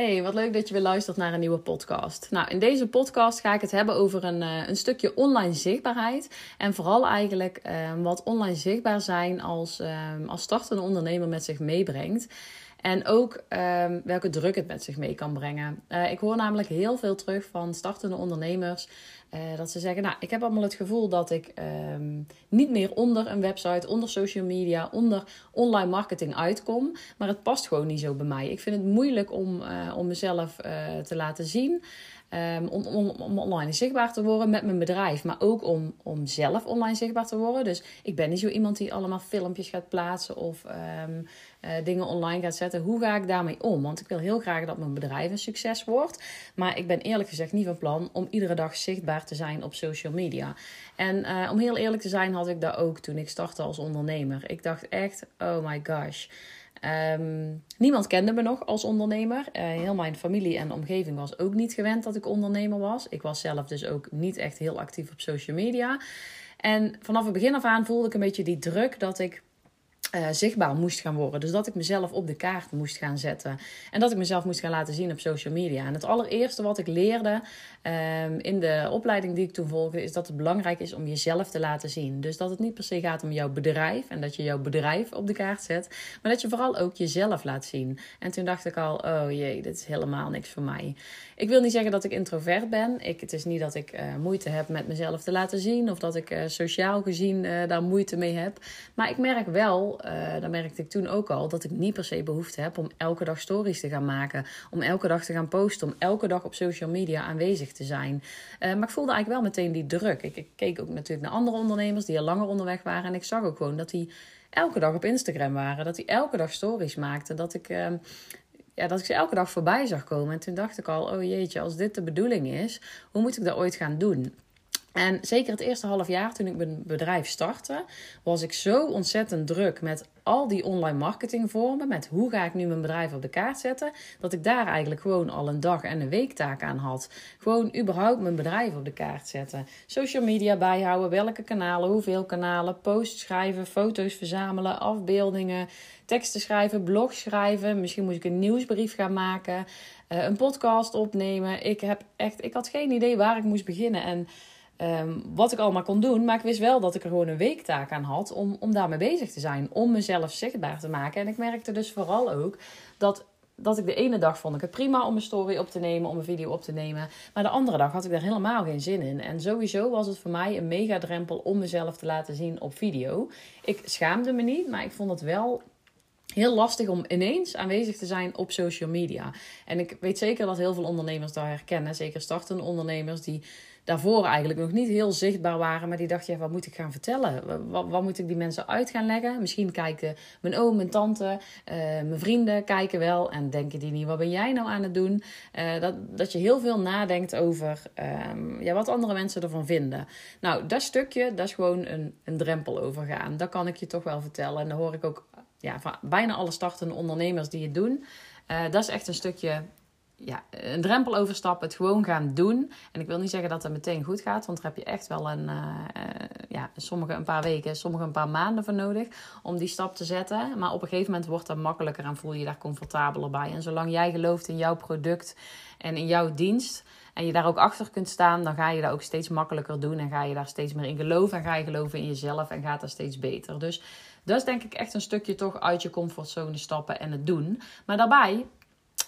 Hey, wat leuk dat je weer luistert naar een nieuwe podcast. Nou, in deze podcast ga ik het hebben over een, uh, een stukje online zichtbaarheid. En vooral eigenlijk uh, wat online zichtbaar zijn als, uh, als startende ondernemer met zich meebrengt. En ook um, welke druk het met zich mee kan brengen. Uh, ik hoor namelijk heel veel terug van startende ondernemers. Uh, dat ze zeggen, nou, ik heb allemaal het gevoel dat ik um, niet meer onder een website, onder social media, onder online marketing uitkom. Maar het past gewoon niet zo bij mij. Ik vind het moeilijk om, uh, om mezelf te laten zien. Um, om, om, online zichtbaar te worden met mijn bedrijf, maar ook om, om zelf online zichtbaar te worden. Dus ik ben niet zo iemand die allemaal filmpjes gaat plaatsen of um, uh, dingen online gaat zetten. Hoe ga ik daarmee om? Want ik wil heel graag dat mijn bedrijf een succes wordt. Maar ik ben eerlijk gezegd niet van plan om iedere dag zichtbaar te zijn op social media. En uh, om heel eerlijk te zijn had ik dat ook toen ik startte als ondernemer. Ik dacht echt, oh my gosh. Um, niemand kende me nog als ondernemer. Uh, heel mijn familie en omgeving was ook niet gewend dat ik ondernemer was. Ik was zelf dus ook niet echt heel actief op social media. En vanaf het begin af aan voelde ik een beetje die druk dat ik uh, zichtbaar moest gaan worden. Dus dat ik mezelf op de kaart moest gaan zetten. En dat ik mezelf moest gaan laten zien op social media. En het allereerste wat ik leerde um, in de opleiding die ik toen volgde, is dat het belangrijk is om jezelf te laten zien. Dus dat het niet per se gaat om jouw bedrijf en dat je jouw bedrijf op de kaart zet, maar dat je vooral ook jezelf laat zien. En toen dacht ik al, oh jee, dit is helemaal niks voor mij. Ik wil niet zeggen dat ik introvert ben. Ik, het is niet dat ik uh, moeite heb met mezelf te laten zien of dat ik uh, sociaal gezien daar moeite mee heb. Maar ik merk wel, uh, dat merkte ik toen ook al, dat ik niet per se behoefte heb om elke dag stories te gaan maken. Om elke dag te gaan posten. Om elke dag op social media aanwezig te zijn. Uh, maar ik voelde eigenlijk wel meteen die druk. Ik, ik, keek ook natuurlijk naar andere ondernemers die al langer onderweg waren. En ik zag ook gewoon dat die elke dag op Instagram waren. Dat die elke dag stories maakten. Dat ik. Uh, ja, dat ik ze elke dag voorbij zag komen. En toen dacht ik al, oh jeetje, als dit de bedoeling is, hoe moet ik dat ooit gaan doen? En zeker het eerste half jaar toen ik mijn bedrijf startte, was ik zo ontzettend druk met al die online marketingvormen, met hoe ga ik nu mijn bedrijf op de kaart zetten, dat ik daar eigenlijk gewoon al een dag en een week taak aan had. Gewoon überhaupt mijn bedrijf op de kaart zetten. Social media bijhouden, welke kanalen, hoeveel kanalen, posts schrijven, foto's verzamelen, afbeeldingen, teksten schrijven, blogs schrijven. Misschien moet ik een nieuwsbrief gaan maken, uh, een podcast opnemen. Ik heb echt, ik had geen idee waar ik moest beginnen en Um, wat ik allemaal kon doen. Maar ik wist wel dat ik er gewoon een weektaak aan had om, om daarmee bezig te zijn. Om mezelf zichtbaar te maken. En ik merkte dus vooral ook dat, dat ik de ene dag vond ik het prima om een story op te nemen, om een video op te nemen. Maar de andere dag had ik daar helemaal geen zin in. En sowieso was het voor mij een mega drempel om mezelf te laten zien op video. Ik schaamde me niet, maar ik vond het wel heel lastig om ineens aanwezig te zijn op social media. En ik weet zeker dat heel veel ondernemers daar herkennen. Zeker startende ondernemers die daarvoor eigenlijk nog niet heel zichtbaar waren. Maar die dachten, ja, wat moet ik gaan vertellen? Wat, wat moet ik die mensen uit gaan leggen? Misschien kijken mijn oom, mijn tante, uh, mijn vrienden kijken wel. En denken die niet, wat ben jij nou aan het doen? Uh, dat, dat je heel veel nadenkt over um, ja, wat andere mensen ervan vinden. Nou, dat stukje, dat is gewoon een, een drempel overgaan. Dat kan ik je toch wel vertellen. En dan hoor ik ook ja, van bijna alle startende ondernemers die het doen. Uh, dat is echt een stukje ja, een drempel overstappen, het gewoon gaan doen. En ik wil niet zeggen dat het meteen goed gaat, want daar heb je echt wel een, uh, uh, ja, sommige een paar weken, sommige een paar maanden voor nodig om die stap te zetten. Maar op een gegeven moment wordt dat makkelijker en voel je je daar comfortabeler bij. En zolang jij gelooft in jouw product en in jouw dienst en je daar ook achter kunt staan, dan ga je dat ook steeds makkelijker doen en ga je daar steeds meer in geloven en ga je geloven in jezelf en gaat dat steeds beter. Dus dat is denk ik echt een stukje toch uit je comfortzone stappen en het doen. Maar daarbij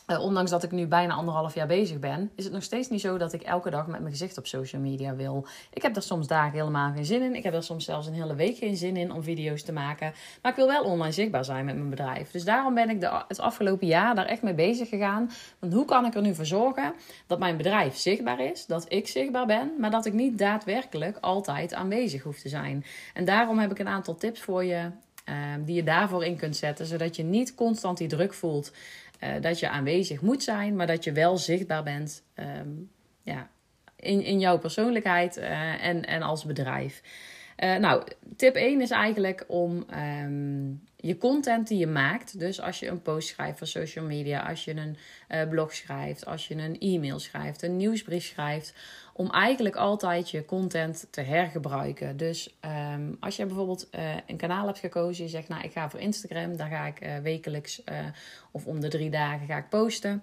uh, ondanks dat ik nu bijna anderhalf jaar bezig ben, is het nog steeds niet zo dat ik elke dag met mijn gezicht op social media wil. Ik heb er soms dagen helemaal geen zin in. Ik heb er soms zelfs een hele week geen zin in om video's te maken. Maar ik wil wel online zichtbaar zijn met mijn bedrijf. Dus daarom ben ik de, het afgelopen jaar daar echt mee bezig gegaan. Want hoe kan ik er nu voor zorgen dat mijn bedrijf zichtbaar is, dat ik zichtbaar ben, maar dat ik niet daadwerkelijk altijd aanwezig hoef te zijn. En daarom heb ik een aantal tips voor je. Uh, die je daarvoor in kunt zetten, zodat je niet constant die druk voelt uh, dat je aanwezig moet zijn, maar dat je wel zichtbaar bent um, ja, in, in jouw persoonlijkheid uh, en, en als bedrijf. Uh, nou, tip 1 is eigenlijk om um, je content die je maakt. Dus als je een post schrijft voor social media, als je een uh, blog schrijft, als je een e-mail schrijft, een nieuwsbrief schrijft, om eigenlijk altijd je content te hergebruiken. Dus um, als je bijvoorbeeld uh, een kanaal hebt gekozen, je zegt, nou ik ga voor Instagram, daar ga ik uh, wekelijks of om de drie dagen ga ik posten.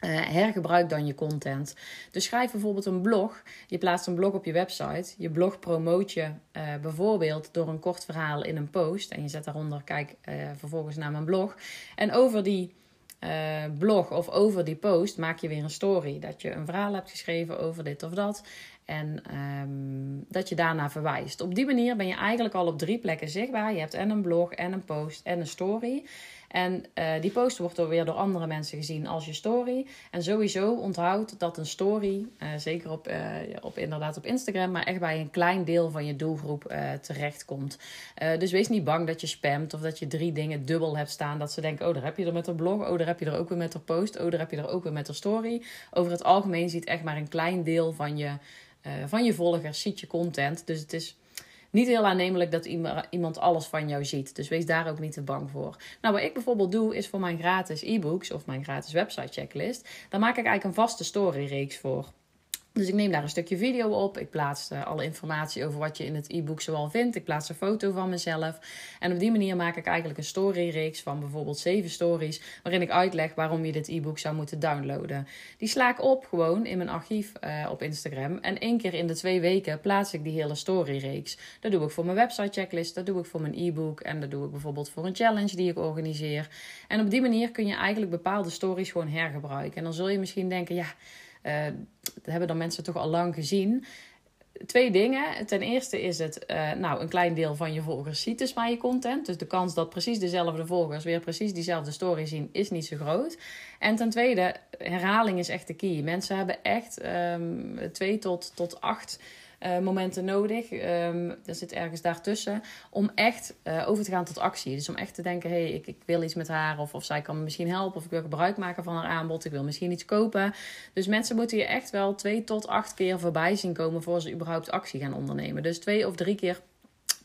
Uh, hergebruik dan je content. Dus schrijf bijvoorbeeld een blog. Je plaatst een blog op je website. Je blog promoot je uh, bijvoorbeeld door een kort verhaal in een post. En je zet daaronder, kijk uh, vervolgens naar mijn blog. En over die blog of over die post maak je weer een story. Dat je een verhaal hebt geschreven over dit of dat. En um, dat je daarna verwijst. Op die manier ben je eigenlijk al op drie plekken zichtbaar. Je hebt en een blog, en een post, en een story. En uh, die post wordt door weer door andere mensen gezien als je story. En sowieso onthoud dat een story, uh, zeker op, uh, op, inderdaad op Instagram, maar echt bij een klein deel van je doelgroep terechtkomt. dus wees niet bang dat je spamt of dat je drie dingen dubbel hebt staan. Dat ze denken, oh daar heb je er met een blog, oh daar heb je er ook weer met een post, oh daar heb je er ook weer met een story. Over het algemeen ziet echt maar een klein deel van je, van je volgers, ziet je content. Dus het is niet heel aannemelijk dat iemand alles van jou ziet. Dus wees daar ook niet te bang voor. Nou, wat ik bijvoorbeeld doe, is voor mijn gratis e-books of mijn gratis website checklist. Daar maak ik eigenlijk een vaste storyreeks voor. Dus ik neem daar een stukje video op. Ik plaats uh, alle informatie over wat je in het e-book zoal vindt. Ik plaats een foto van mezelf. En op die manier maak ik eigenlijk een storyreeks van bijvoorbeeld zeven stories. Waarin ik uitleg waarom je dit e-book zou moeten downloaden. Die sla ik op gewoon in mijn archief uh, op Instagram. En één keer in de twee weken plaats ik die hele storyreeks. Dat doe ik voor mijn website checklist. Dat doe ik voor mijn e-book. En dat doe ik bijvoorbeeld voor een challenge die ik organiseer. En op die manier kun je eigenlijk bepaalde stories gewoon hergebruiken. En dan zul je misschien denken, ja uh, dat hebben dan mensen toch al lang gezien. Twee dingen. Ten eerste is het, uh, nou, een klein deel van je volgers ziet dus maar je content. Dus de kans dat precies dezelfde volgers weer precies diezelfde story zien, is niet zo groot. En ten tweede, herhaling is echt de key. Mensen hebben echt um, twee tot, tot acht uh, momenten nodig. Um, er zit ergens daartussen. Om echt uh, over te gaan tot actie. Dus om echt te denken: hé, hey, ik, ik wil iets met haar. Of, of zij kan me misschien helpen. Of ik wil gebruik maken van haar aanbod. Ik wil misschien iets kopen. Dus mensen moeten je echt wel twee tot acht keer voorbij zien komen. voor ze überhaupt actie gaan ondernemen. Dus twee of drie keer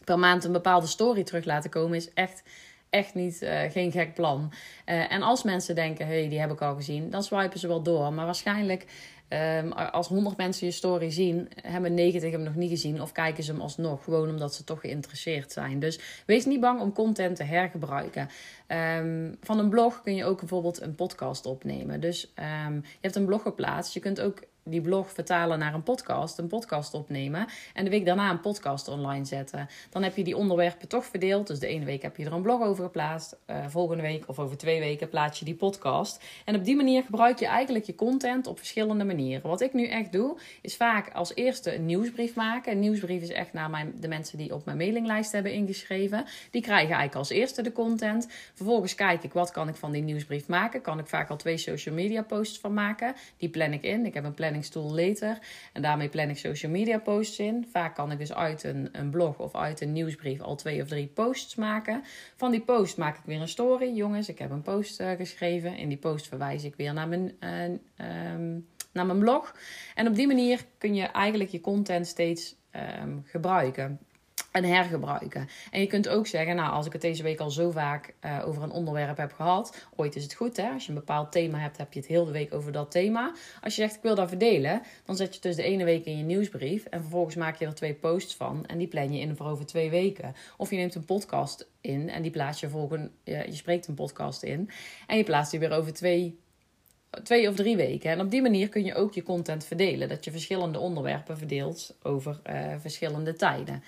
per maand een bepaalde story terug laten komen is echt echt niet, uh, geen gek plan. En als mensen denken, hey, die heb ik al gezien, dan swipen ze wel door. Maar waarschijnlijk Um, als 100 mensen je story zien, hebben 90 hem nog niet gezien of kijken ze hem alsnog. Gewoon omdat ze toch geïnteresseerd zijn. Dus wees niet bang om content te hergebruiken. Um, van een blog kun je ook bijvoorbeeld een podcast opnemen. Dus um, je hebt een blog geplaatst. Je kunt ook die blog vertalen naar een podcast, een podcast opnemen en de week daarna een podcast online zetten. Dan heb je die onderwerpen toch verdeeld. Dus de ene week heb je er een blog over geplaatst, uh, volgende week of over twee weken plaats je die podcast. En op die manier gebruik je eigenlijk je content op verschillende manieren. Wat ik nu echt doe, is vaak als eerste een nieuwsbrief maken. Een nieuwsbrief is echt naar mijn, de mensen die op mijn mailinglijst hebben ingeschreven. Die krijgen eigenlijk als eerste de content. Vervolgens kijk ik wat kan ik van die nieuwsbrief maken. Kan ik vaak al twee social media posts van maken. Die plan ik in. Ik heb een planningstool later. En daarmee plan ik social media posts in. Vaak kan ik dus uit een, een blog of uit een nieuwsbrief al twee of drie posts maken. Van die post maak ik weer een story. Jongens, ik heb een post uh, geschreven. In die post verwijs ik weer naar mijn, uh, um, naar mijn blog. En op die manier kun je eigenlijk je content steeds um, gebruiken en hergebruiken. En je kunt ook zeggen, nou, als ik het deze week al zo vaak uh, over een onderwerp heb gehad, ooit is het goed, hè? Als je een bepaald thema hebt, heb je het heel de week over dat thema. Als je zegt, ik wil dat verdelen, dan zet je het dus de ene week in je nieuwsbrief en vervolgens maak je er twee posts van en die plan je in voor over twee weken. Of je neemt een podcast in en die plaats je volgende, je, je spreekt een podcast in en je plaatst die weer over twee twee of drie weken. En op die manier kun je ook je content verdelen. Dat je verschillende onderwerpen verdeelt over uh, verschillende tijden.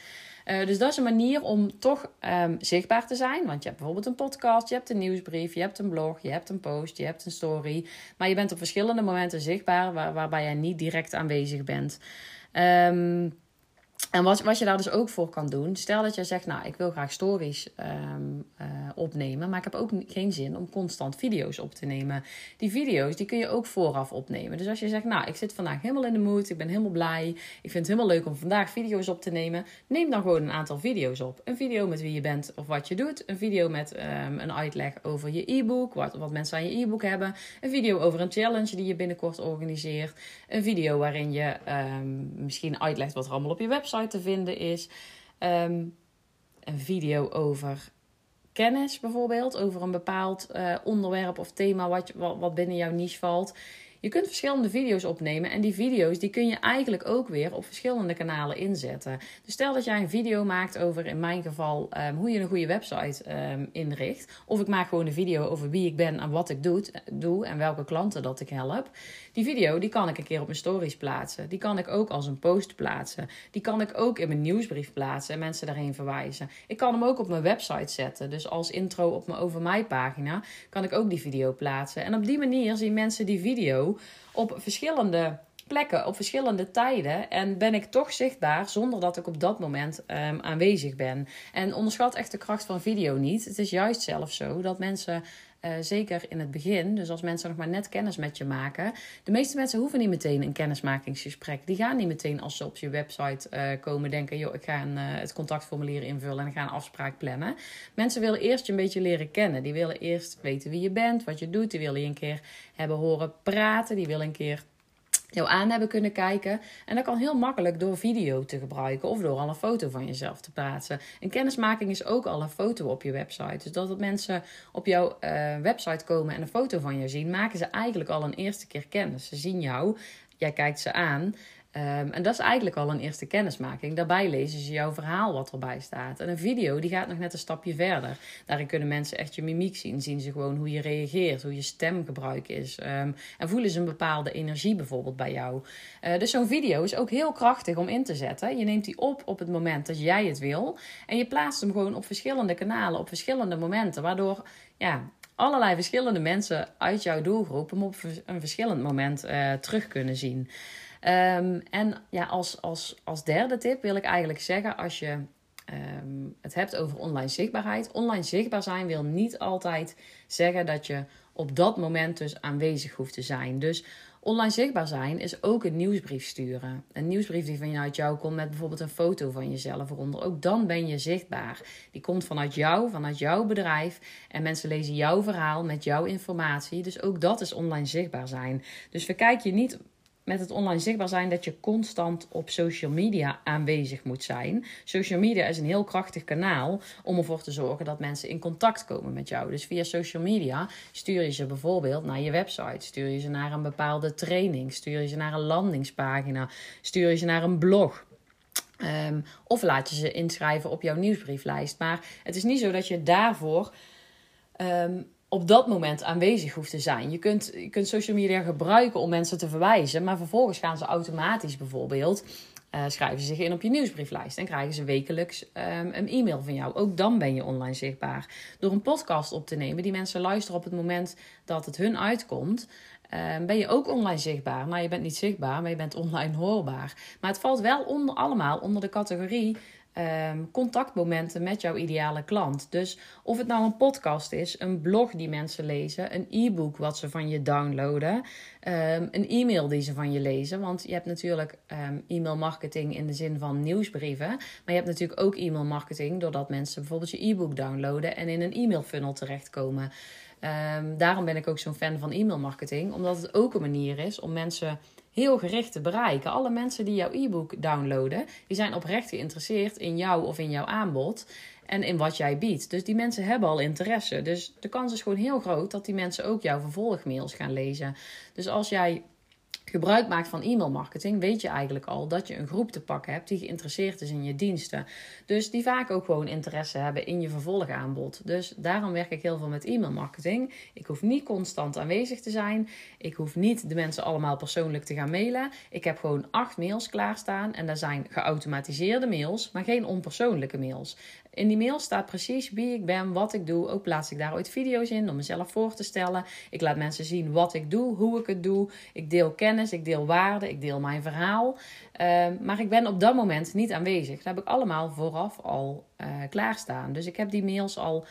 Uh, dus dat is een manier om toch um, zichtbaar te zijn. Want je hebt bijvoorbeeld een podcast, je hebt een nieuwsbrief, je hebt een blog, je hebt een post, je hebt een story. Maar je bent op verschillende momenten zichtbaar waar, waarbij je niet direct aanwezig bent. Um, en wat, wat je daar dus ook voor kan doen, stel dat jij zegt, nou, ik wil graag stories um, uh, opnemen, maar ik heb ook geen zin om constant video's op te nemen. Die video's, die kun je ook vooraf opnemen. Dus als je zegt, nou, ik zit vandaag helemaal in de mood, ik ben helemaal blij, ik vind het helemaal leuk om vandaag video's op te nemen, neem dan gewoon een aantal video's op. Een video met wie je bent of wat je doet, een video met um, een uitleg over je e-book, wat, wat mensen aan je e-book hebben, een video over een challenge die je binnenkort organiseert, een video waarin je um, misschien uitlegt wat er allemaal op je website te vinden is. Um, een video over kennis bijvoorbeeld, over een bepaald uh, onderwerp of thema wat, wat, wat binnen jouw niche valt. Je kunt verschillende video's opnemen en die video's die kun je eigenlijk ook weer op verschillende kanalen inzetten. Dus stel dat jij een video maakt over, in mijn geval, ehm, hoe je een goede website um, inricht. Of ik maak gewoon een video over wie ik ben en wat ik doe, doe en welke klanten dat ik help. Die video die kan ik een keer op mijn stories plaatsen. Die kan ik ook als een post plaatsen. Die kan ik ook in mijn nieuwsbrief plaatsen en mensen daarheen verwijzen. Ik kan hem ook op mijn website zetten. Dus als intro op mijn over mij pagina kan ik ook die video plaatsen. En op die manier zien mensen die video op verschillende plekken, op verschillende tijden. En ben ik toch zichtbaar zonder dat ik op dat moment um, aanwezig ben. En onderschat echt de kracht van video niet. Het is juist zelfs zo dat mensen uh, zeker in het begin, dus als mensen nog maar net kennis met je maken. De meeste mensen hoeven niet meteen een kennismakingsgesprek. Die gaan niet meteen als ze op je website uh, komen denken: joh, ik ga een, uh, het contactformulier invullen en ik ga een afspraak plannen. Mensen willen eerst je een beetje leren kennen. Die willen eerst weten wie je bent, wat je doet. Die willen je een keer hebben horen praten. Die willen een keer jou aan hebben kunnen kijken. En dat kan heel makkelijk door video te gebruiken of door al een foto van jezelf te plaatsen. Een kennismaking is ook al een foto op je website. Dus dat mensen op jouw uh, website komen en een foto van je zien, maken ze eigenlijk al een eerste keer kennis. Ze zien jou, jij kijkt ze aan. Um, en dat is eigenlijk al een eerste kennismaking. Daarbij lezen ze jouw verhaal wat erbij staat. En een video die gaat nog net een stapje verder. Daarin kunnen mensen echt je mimiek zien. Zien ze gewoon hoe je reageert, hoe je stemgebruik is. Um, en voelen ze een bepaalde energie bijvoorbeeld bij jou. Uh, dus zo'n video is ook heel krachtig om in te zetten. Je neemt die op op het moment dat jij het wil. En je plaatst hem gewoon op verschillende kanalen, op verschillende momenten. Waardoor ja, allerlei verschillende mensen uit jouw doelgroep hem op een verschillend moment uh, terug kunnen zien. Um, en ja, als, als, als derde tip wil ik eigenlijk zeggen, als je um, het hebt over online zichtbaarheid. Online zichtbaar zijn wil niet altijd zeggen dat je op dat moment dus aanwezig hoeft te zijn. Dus online zichtbaar zijn is ook een nieuwsbrief sturen. Een nieuwsbrief die vanuit jou komt met bijvoorbeeld een foto van jezelf eronder. Ook dan ben je zichtbaar. Die komt vanuit jou, vanuit jouw bedrijf. En mensen lezen jouw verhaal met jouw informatie. Dus ook dat is online zichtbaar zijn. Dus verkijk je niet met het online zichtbaar zijn dat je constant op social media aanwezig moet zijn. Social media is een heel krachtig kanaal om ervoor te zorgen dat mensen in contact komen met jou. Dus via social media stuur je ze bijvoorbeeld naar je website, stuur je ze naar een bepaalde training, stuur je ze naar een landingspagina, stuur je ze naar een blog. Um, of laat je ze inschrijven op jouw nieuwsbrieflijst. Maar het is niet zo dat je daarvoor um, op dat moment aanwezig hoeft te zijn. Je kunt, je kunt social media gebruiken om mensen te verwijzen, maar vervolgens gaan ze automatisch bijvoorbeeld. Uh, schrijven ze zich in op je nieuwsbrieflijst en krijgen ze wekelijks um, een e-mail van jou. Ook dan ben je online zichtbaar. Door een podcast op te nemen die mensen luisteren op het moment dat het hun uitkomt, um, ben je ook online zichtbaar. Nou, je bent niet zichtbaar, maar je bent online hoorbaar. Maar het valt wel onder, allemaal onder de categorie um, contactmomenten met jouw ideale klant. Dus of het nou een podcast is, een blog die mensen lezen, een e-book wat ze van je downloaden, um, een e-mail die ze van je lezen. Want je hebt natuurlijk um, e-mail marketing in de zin van nieuwsbrieven, maar je hebt natuurlijk ook e-mail marketing doordat mensen bijvoorbeeld je e-book downloaden en in een e-mail funnel terechtkomen. Daarom ben ik ook zo'n fan van e-mail marketing, omdat het ook een manier is om mensen heel gericht te bereiken. Alle mensen die jouw e-book downloaden, die zijn oprecht geïnteresseerd in jou of in jouw aanbod en in wat jij biedt. Dus die mensen hebben al interesse. Dus de kans is gewoon heel groot dat die mensen ook jouw vervolgmails gaan lezen. Dus als jij gebruik maakt van e-mail marketing, weet je eigenlijk al dat je een groep te pakken hebt die geïnteresseerd is in je diensten. Dus die vaak ook gewoon interesse hebben in je vervolgaanbod. Dus daarom werk ik heel veel met e-mail marketing. Ik hoef niet constant aanwezig te zijn. Ik hoef niet de mensen allemaal persoonlijk te gaan mailen. Ik heb gewoon acht mails klaarstaan en daar zijn geautomatiseerde mails, maar geen onpersoonlijke mails. In die mail staat precies wie ik ben, wat ik doe. Ook plaats ik daar ooit video's in om mezelf voor te stellen. Ik laat mensen zien wat ik doe, hoe ik het doe. Ik deel kennis, ik deel waarde, ik deel mijn verhaal. Uh, maar ik ben op dat moment niet aanwezig. Dat heb ik allemaal vooraf al uh, klaarstaan. Dus ik heb die mails al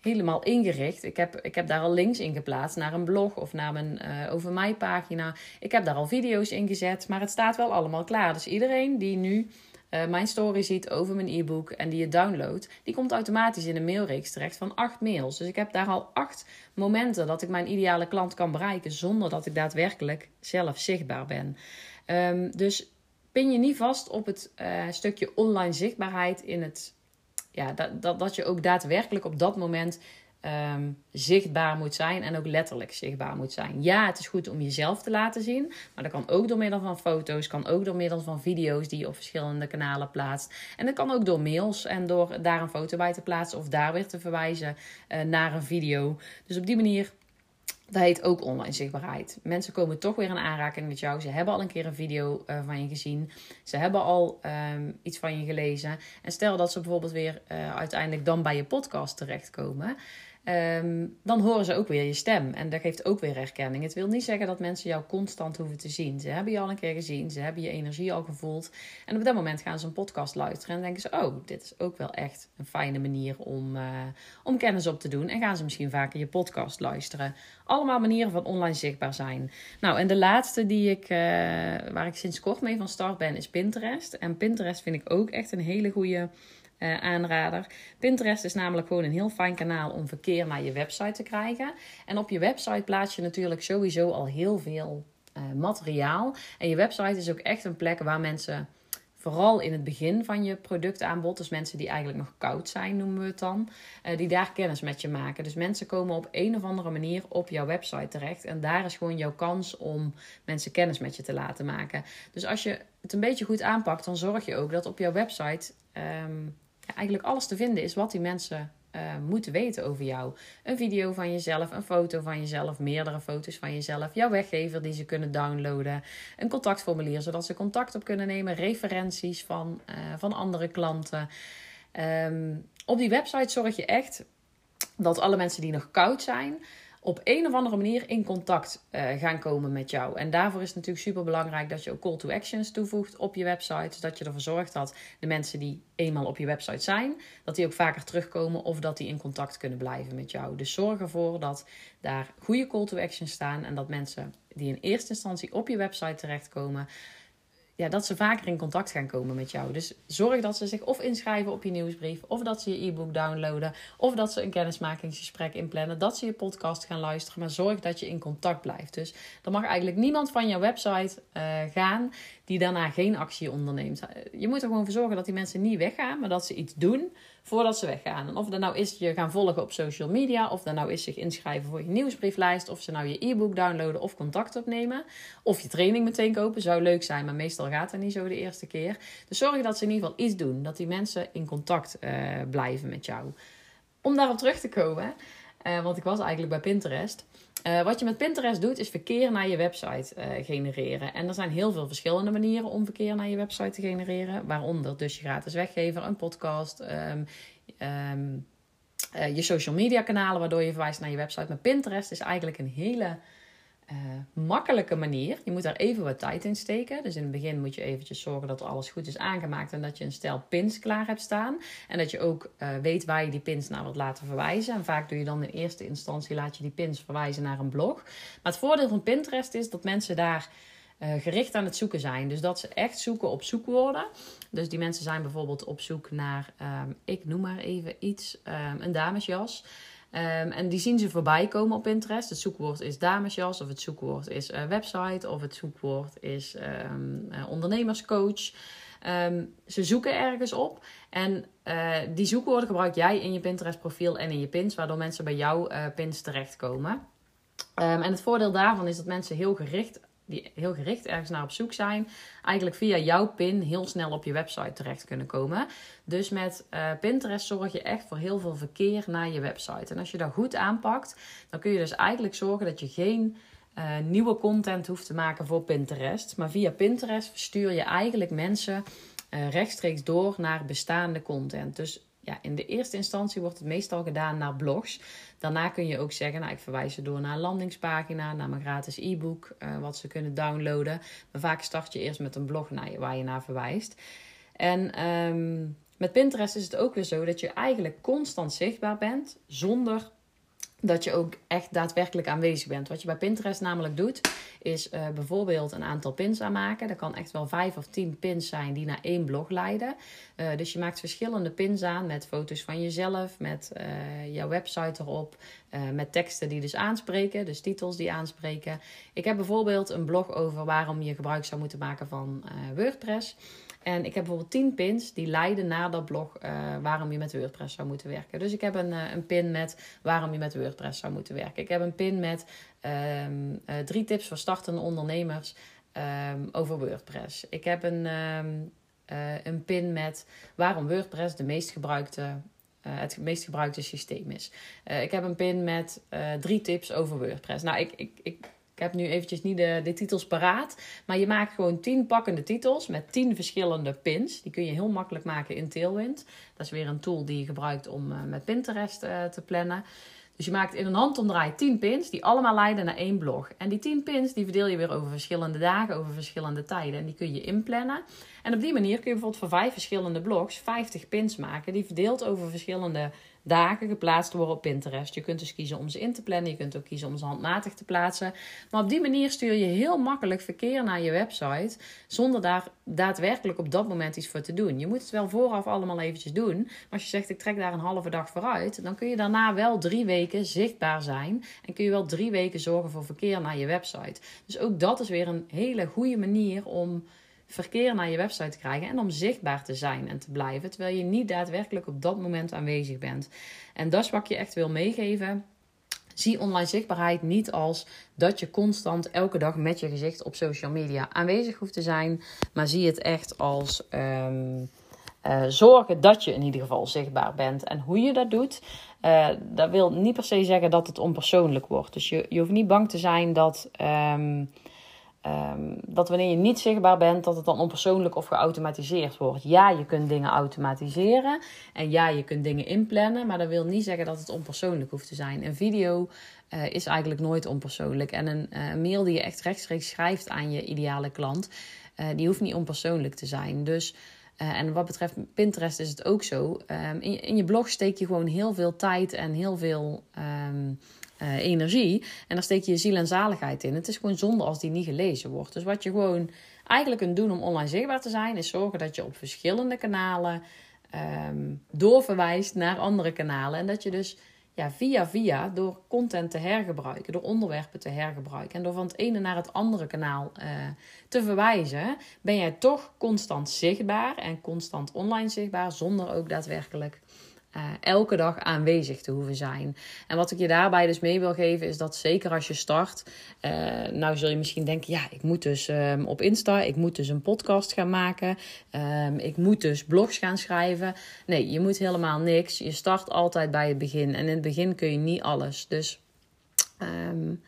helemaal ingericht. Ik heb, ik heb daar al links in geplaatst naar een blog of naar mijn uh, over mij pagina. Ik heb daar al video's in gezet, maar het staat wel allemaal klaar. Dus iedereen die nu uh, mijn story ziet over mijn e-book en die je downloadt, die komt automatisch in een mailreeks terecht van acht mails. Dus ik heb daar al acht momenten dat ik mijn ideale klant kan bereiken zonder dat ik daadwerkelijk zelf zichtbaar ben. Um, dus pin je niet vast op het uh, stukje online zichtbaarheid in het. Ja, dat, dat, dat je ook daadwerkelijk op dat moment ehm, zichtbaar moet zijn en ook letterlijk zichtbaar moet zijn. Ja, het is goed om jezelf te laten zien, maar dat kan ook door middel van foto's, kan ook door middel van video's die je op verschillende kanalen plaatst. En dat kan ook door mails en door daar een foto bij te plaatsen of daar weer te verwijzen uh, naar een video. Dus op die manier dat heet ook online zichtbaarheid. Mensen komen toch weer in aanraking met jou. Ze hebben al een keer een video uh, van je gezien. Ze hebben al um, iets van je gelezen. En stel dat ze bijvoorbeeld weer uh, uiteindelijk dan bij je podcast terechtkomen. Um, dan horen ze ook weer je stem. En dat geeft ook weer herkenning. Het wil niet zeggen dat mensen jou constant hoeven te zien. Ze hebben je al een keer gezien. Ze hebben je energie al gevoeld. En op dat moment gaan ze een podcast luisteren. En denken ze: Oh, dit is ook wel echt een fijne manier om, uh, om kennis op te doen. En gaan ze misschien vaker je podcast luisteren. Allemaal manieren van online zichtbaar zijn. Nou, en de laatste die ik, uh, waar ik sinds kort mee van start ben, is Pinterest. En Pinterest vind ik ook echt een hele goede uh, aanrader. Pinterest is namelijk gewoon een heel fijn kanaal om verkeer naar je website te krijgen. En op je website plaats je natuurlijk sowieso al heel veel uh, materiaal. En je website is ook echt een plek waar mensen vooral in het begin van je productaanbod, dus mensen die eigenlijk nog koud zijn, noemen we het dan, uh, die daar kennis met je maken. Dus mensen komen op een of andere manier op jouw website terecht en daar is gewoon jouw kans om mensen kennis met je te laten maken. Dus als je het een beetje goed aanpakt, dan zorg je ook dat op jouw website um, eigenlijk alles te vinden is wat die mensen uh, moeten weten over jou. Een video van jezelf, een foto van jezelf, meerdere foto's van jezelf, jouw weggever die ze kunnen downloaden, een contactformulier zodat ze contact op kunnen nemen, referenties van, uh, van andere klanten. Um, op die website zorg je echt dat alle mensen die nog koud zijn, op een of andere manier in contact uh, gaan komen met jou. En daarvoor is het natuurlijk super belangrijk dat je ook call to actions toevoegt op je website. Zodat je ervoor zorgt dat de mensen die eenmaal op je website zijn, dat die ook vaker terugkomen of dat die in contact kunnen blijven met jou. Dus zorg ervoor dat daar goede call to actions staan en dat mensen die in eerste instantie op je website terechtkomen ja, dat ze vaker in contact gaan komen met jou. Dus zorg dat ze zich of inschrijven op je nieuwsbrief, of dat ze je e-book downloaden, of dat ze een kennismakingsgesprek inplannen, dat ze je podcast gaan luisteren. Maar zorg dat je in contact blijft. Dus er mag eigenlijk niemand van jouw website uh, gaan die daarna geen actie onderneemt. Je moet er gewoon voor zorgen dat die mensen niet weggaan, maar dat ze iets doen voordat ze weggaan. En of dat nou is je gaan volgen op social media, of dat nou is zich inschrijven voor je nieuwsbrieflijst, of ze nou je e-book downloaden of contact opnemen, of je training meteen kopen, zou leuk zijn, maar meestal gaat dat niet zo de eerste keer. Dus zorg dat ze in ieder geval iets doen, dat die mensen in contact uh, blijven met jou. Om daarop terug te komen, uh, want ik was eigenlijk bij Pinterest. Uh, wat je met Pinterest doet, is verkeer naar je website genereren. En er zijn heel veel verschillende manieren om verkeer naar je website te genereren. Waaronder dus je gratis weggever, een podcast, um, uh, je social media kanalen, waardoor je verwijst naar je website. Maar Pinterest is eigenlijk een hele uh, makkelijke manier. Je moet daar even wat tijd in steken. Dus in het begin moet je eventjes zorgen dat alles goed is aangemaakt en dat je een stel pins klaar hebt staan. En dat je ook uh, weet waar je die pins naar wilt laten verwijzen. En vaak doe je dan in eerste instantie laat je die pins verwijzen naar een blog. Maar het voordeel van Pinterest is dat mensen daar uh, gericht aan het zoeken zijn. Dus dat ze echt zoeken op zoekwoorden. Dus die mensen zijn bijvoorbeeld op zoek naar, um, ik noem maar even iets, um, een damesjas. Um, en die zien ze voorbij komen op Pinterest. Het zoekwoord is damesjas, of het zoekwoord is uh, website, of het zoekwoord is um, uh, ondernemerscoach. Um, ze zoeken ergens op en uh, die zoekwoorden gebruik jij in je Pinterest profiel en in je pins, waardoor mensen bij jouw pins terechtkomen. en het voordeel daarvan is dat mensen heel gericht die heel gericht ergens naar op zoek zijn, eigenlijk via jouw pin heel snel op je website terecht kunnen komen. Dus met uh, Pinterest zorg je echt voor heel veel verkeer naar je website. En als je dat goed aanpakt, dan kun je dus eigenlijk zorgen dat je geen uh, nieuwe content hoeft te maken voor Pinterest. Maar via Pinterest verstuur je eigenlijk mensen uh, rechtstreeks door naar bestaande content. Dus ja, in de eerste instantie wordt het meestal gedaan naar blogs. Daarna kun je ook zeggen, nou, ik verwijs ze door naar een landingspagina, naar mijn gratis e-book, uh, wat ze kunnen downloaden. Maar vaak start je eerst met een blog naar waar je naar verwijst. En um, met Pinterest is het ook weer zo dat je eigenlijk constant zichtbaar bent zonder dat je ook echt daadwerkelijk aanwezig bent. Wat je bij Pinterest namelijk doet, is uh, bijvoorbeeld een aantal pins aanmaken. Dat kan echt wel vijf of tien pins zijn die naar één blog leiden. Uh, dus je maakt verschillende pins aan met foto's van jezelf, met uh, jouw website erop, met teksten die dus aanspreken, dus titels die aanspreken. Ik heb bijvoorbeeld een blog over waarom je gebruik zou moeten maken van WordPress. En ik heb bijvoorbeeld 10 pins die leiden naar dat blog uh, waarom je met WordPress zou moeten werken. Dus ik heb een, uh, een pin met waarom je met WordPress zou moeten werken. Ik heb een pin met um, uh, drie tips voor startende ondernemers um, over WordPress. Ik heb een, um, een pin met waarom WordPress de meest gebruikte het meest gebruikte systeem is. Ik heb een pin met drie tips over WordPress. Nou, ik, ik, ik heb nu eventjes niet de, de titels paraat. Maar je maakt gewoon tien pakkende titels met tien verschillende pins. Die kun je heel makkelijk maken in Tailwind. Dat is weer een tool die je gebruikt om met Pinterest te plannen. Dus je maakt in een handomdraai 10 pins die allemaal leiden naar één blog. En die 10 pins die verdeel je weer over verschillende dagen, over verschillende tijden. En die kun je inplannen. En op die manier kun je bijvoorbeeld voor vijf verschillende blogs 50 pins maken die verdeeld over verschillende dagen geplaatst worden op Pinterest. Je kunt dus kiezen om ze in te plannen. Je kunt ook kiezen om ze handmatig te plaatsen. Maar op die manier stuur je heel makkelijk verkeer naar je website. Zonder daar daadwerkelijk op dat moment iets voor te doen. Je moet het wel vooraf allemaal eventjes doen. Maar als je zegt ik trek daar een halve dag vooruit. Dan kun je daarna wel drie weken zichtbaar zijn. En kun je wel drie weken zorgen voor verkeer naar je website. Dus ook dat is weer een hele goede manier om verkeer naar je website te krijgen en om zichtbaar te zijn en te blijven, terwijl je niet daadwerkelijk op dat moment aanwezig bent. En dat is wat ik je echt wil meegeven. Zie online zichtbaarheid niet als dat je constant elke dag met je gezicht op social media aanwezig hoeft te zijn, maar zie het echt als um, uh, zorgen dat je in ieder geval zichtbaar bent. En hoe je dat doet, uh, dat wil niet per se zeggen dat het onpersoonlijk wordt. Dus je, je hoeft niet bang te zijn dat. Um, Um, dat wanneer je niet zichtbaar bent, dat het dan onpersoonlijk of geautomatiseerd wordt. Ja, je kunt dingen automatiseren en ja, je kunt dingen inplannen, maar dat wil niet zeggen dat het onpersoonlijk hoeft te zijn. Een video uh, is eigenlijk nooit onpersoonlijk. En een uh, mail die je echt rechtstreeks schrijft aan je ideale klant, uh, die hoeft niet onpersoonlijk te zijn. Dus. en wat betreft Pinterest is het ook zo. Um, in, je, blog steek je gewoon heel veel tijd en heel veel um, uh, energie. En daar steek je je ziel en zaligheid in. Het is gewoon zonde als die niet gelezen wordt. Dus wat je gewoon eigenlijk kunt doen om online zichtbaar te zijn, is zorgen dat je op verschillende kanalen um, doorverwijst naar andere kanalen. En dat je dus ja, via via door content te hergebruiken, door onderwerpen te hergebruiken en door van het ene naar het andere kanaal uh, te verwijzen, ben jij toch constant zichtbaar en constant online zichtbaar zonder ook daadwerkelijk uh, elke dag aanwezig te hoeven zijn. En wat ik je daarbij dus mee wil geven is dat zeker als je start, uh, nou zul je misschien denken, ja, ik moet dus um, op Insta, ik moet dus een podcast gaan maken, um, ik moet dus blogs gaan schrijven. Nee, je moet helemaal niks. Je start altijd bij het begin en in het begin kun je niet alles. Dus um,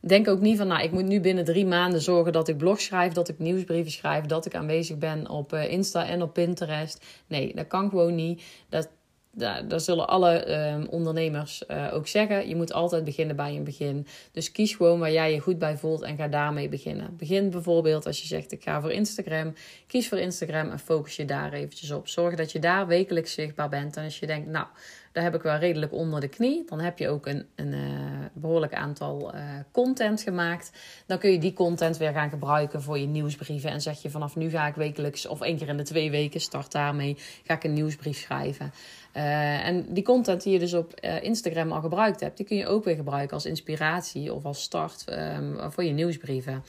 denk ook niet van, nou, ik moet nu binnen drie maanden zorgen dat ik blogs schrijf, dat ik nieuwsbrieven schrijf, dat ik aanwezig ben op uh, Insta en op Pinterest. Nee, dat kan gewoon niet. Dat, daar, daar zullen alle um, ondernemers uh, ook zeggen. Je moet altijd beginnen bij een begin. Dus kies gewoon waar jij je goed bij voelt en ga daarmee beginnen. Begin bijvoorbeeld als je zegt ik ga voor Instagram. Kies voor Instagram en focus je daar eventjes op. Zorg dat je daar wekelijks zichtbaar bent. En als je denkt, nou, daar heb ik wel redelijk onder de knie. Dan heb je ook een, een uh, behoorlijk aantal uh, content gemaakt. Dan kun je die content weer gaan gebruiken voor je nieuwsbrieven. En zeg je vanaf nu ga ik wekelijks of één keer in de twee weken, start daarmee, ga ik een nieuwsbrief schrijven. Uh, en die content die je dus op Instagram al gebruikt hebt, die kun je ook weer gebruiken als inspiratie of als start um, voor je nieuwsbrieven.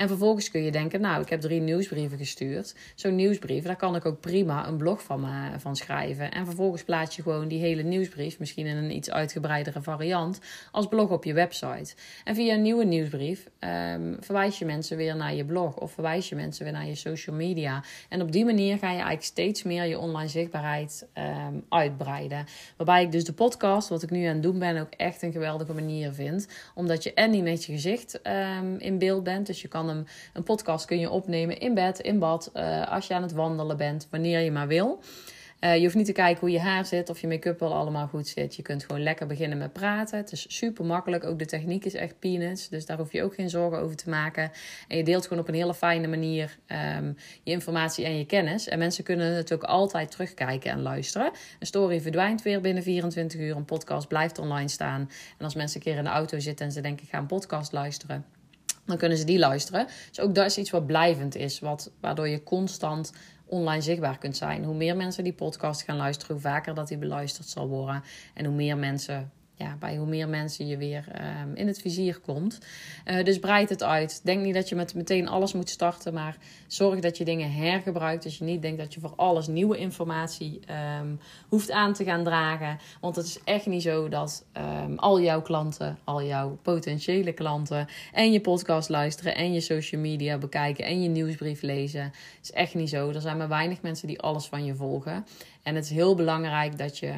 En vervolgens kun je denken, nou, ik heb drie nieuwsbrieven gestuurd. Zo'n nieuwsbrief, daar kan ik ook prima een blog van, uh, van schrijven. En vervolgens plaats je gewoon die hele nieuwsbrief, misschien in een iets uitgebreidere variant, als blog op je website. En via een nieuwe nieuwsbrief um, verwijs je mensen weer naar je blog of verwijs je mensen weer naar je social media. En op die manier ga je eigenlijk steeds meer je online zichtbaarheid um, uitbreiden. Waarbij ik dus de podcast, wat ik nu aan het doen ben, ook echt een geweldige manier vind. Omdat je en niet met je gezicht um, in beeld bent. Dus je kan een podcast kun je opnemen in bed, in bad, uh, als je aan het wandelen bent, wanneer je maar wil. Uh, je hoeft niet te kijken hoe je haar zit of je make-up al allemaal goed zit. Je kunt gewoon lekker beginnen met praten. Het is super makkelijk. Ook de techniek is echt peanuts. Dus daar hoef je ook geen zorgen over te maken. En je deelt gewoon op een hele fijne manier um, je informatie en je kennis. En mensen kunnen het ook altijd terugkijken en luisteren. Een story verdwijnt weer binnen 24 uur. Een podcast blijft online staan. En als mensen een keer in de auto zitten en ze denken: ik ga een podcast luisteren dan kunnen ze die luisteren. Dus ook dat is iets wat blijvend is, wat, waardoor je constant online zichtbaar kunt zijn. Hoe meer mensen die podcast gaan luisteren, hoe vaker dat die beluisterd zal worden. En hoe meer mensen ja, bij hoe meer mensen je weer ehm, in het vizier komt. Uh, dus breid het uit. Denk niet dat je met meteen alles moet starten, maar zorg dat je dingen hergebruikt. Dat je niet denkt dat je voor alles nieuwe informatie um, hoeft aan te gaan dragen. Want het is echt niet zo dat um, al jouw klanten, al jouw potentiële klanten en je podcast luisteren en je social media bekijken en je nieuwsbrief lezen. Het is echt niet zo. Er zijn maar weinig mensen die alles van je volgen. En het is heel belangrijk dat je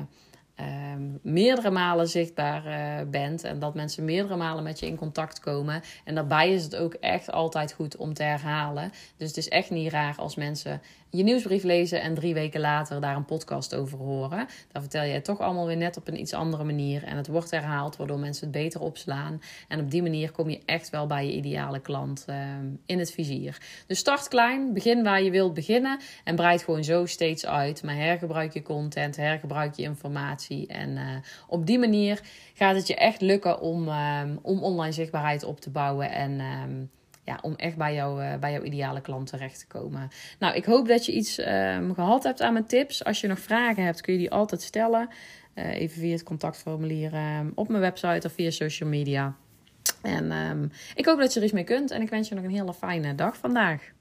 um, meerdere malen zichtbaar uh, bent en dat mensen meerdere malen met je in contact komen. En daarbij is het ook echt altijd goed om te herhalen. Dus het is echt niet raar als mensen je nieuwsbrief lezen en drie weken later daar een podcast over horen. Dan vertel je het toch allemaal weer net op een iets andere manier. En het wordt herhaald, waardoor mensen het beter opslaan. En op die manier kom je echt wel bij je ideale klant uh, in het vizier. Dus start klein, begin waar je wilt beginnen. En breid gewoon zo steeds uit. Maar hergebruik je content, hergebruik je informatie. En uh, op die manier gaat het je echt lukken om, uh, om online zichtbaarheid op te bouwen. En ehm, ja, om echt bij, jou, uh, bij jouw ideale klant terecht te komen. Nou, ik hoop dat je iets um, gehad hebt aan mijn tips. Als je nog vragen hebt, kun je die altijd stellen. Uh, even via het contactformulier um, op mijn website of via social media. En um, ik hoop dat je er iets mee kunt. En ik wens je nog een hele fijne dag vandaag.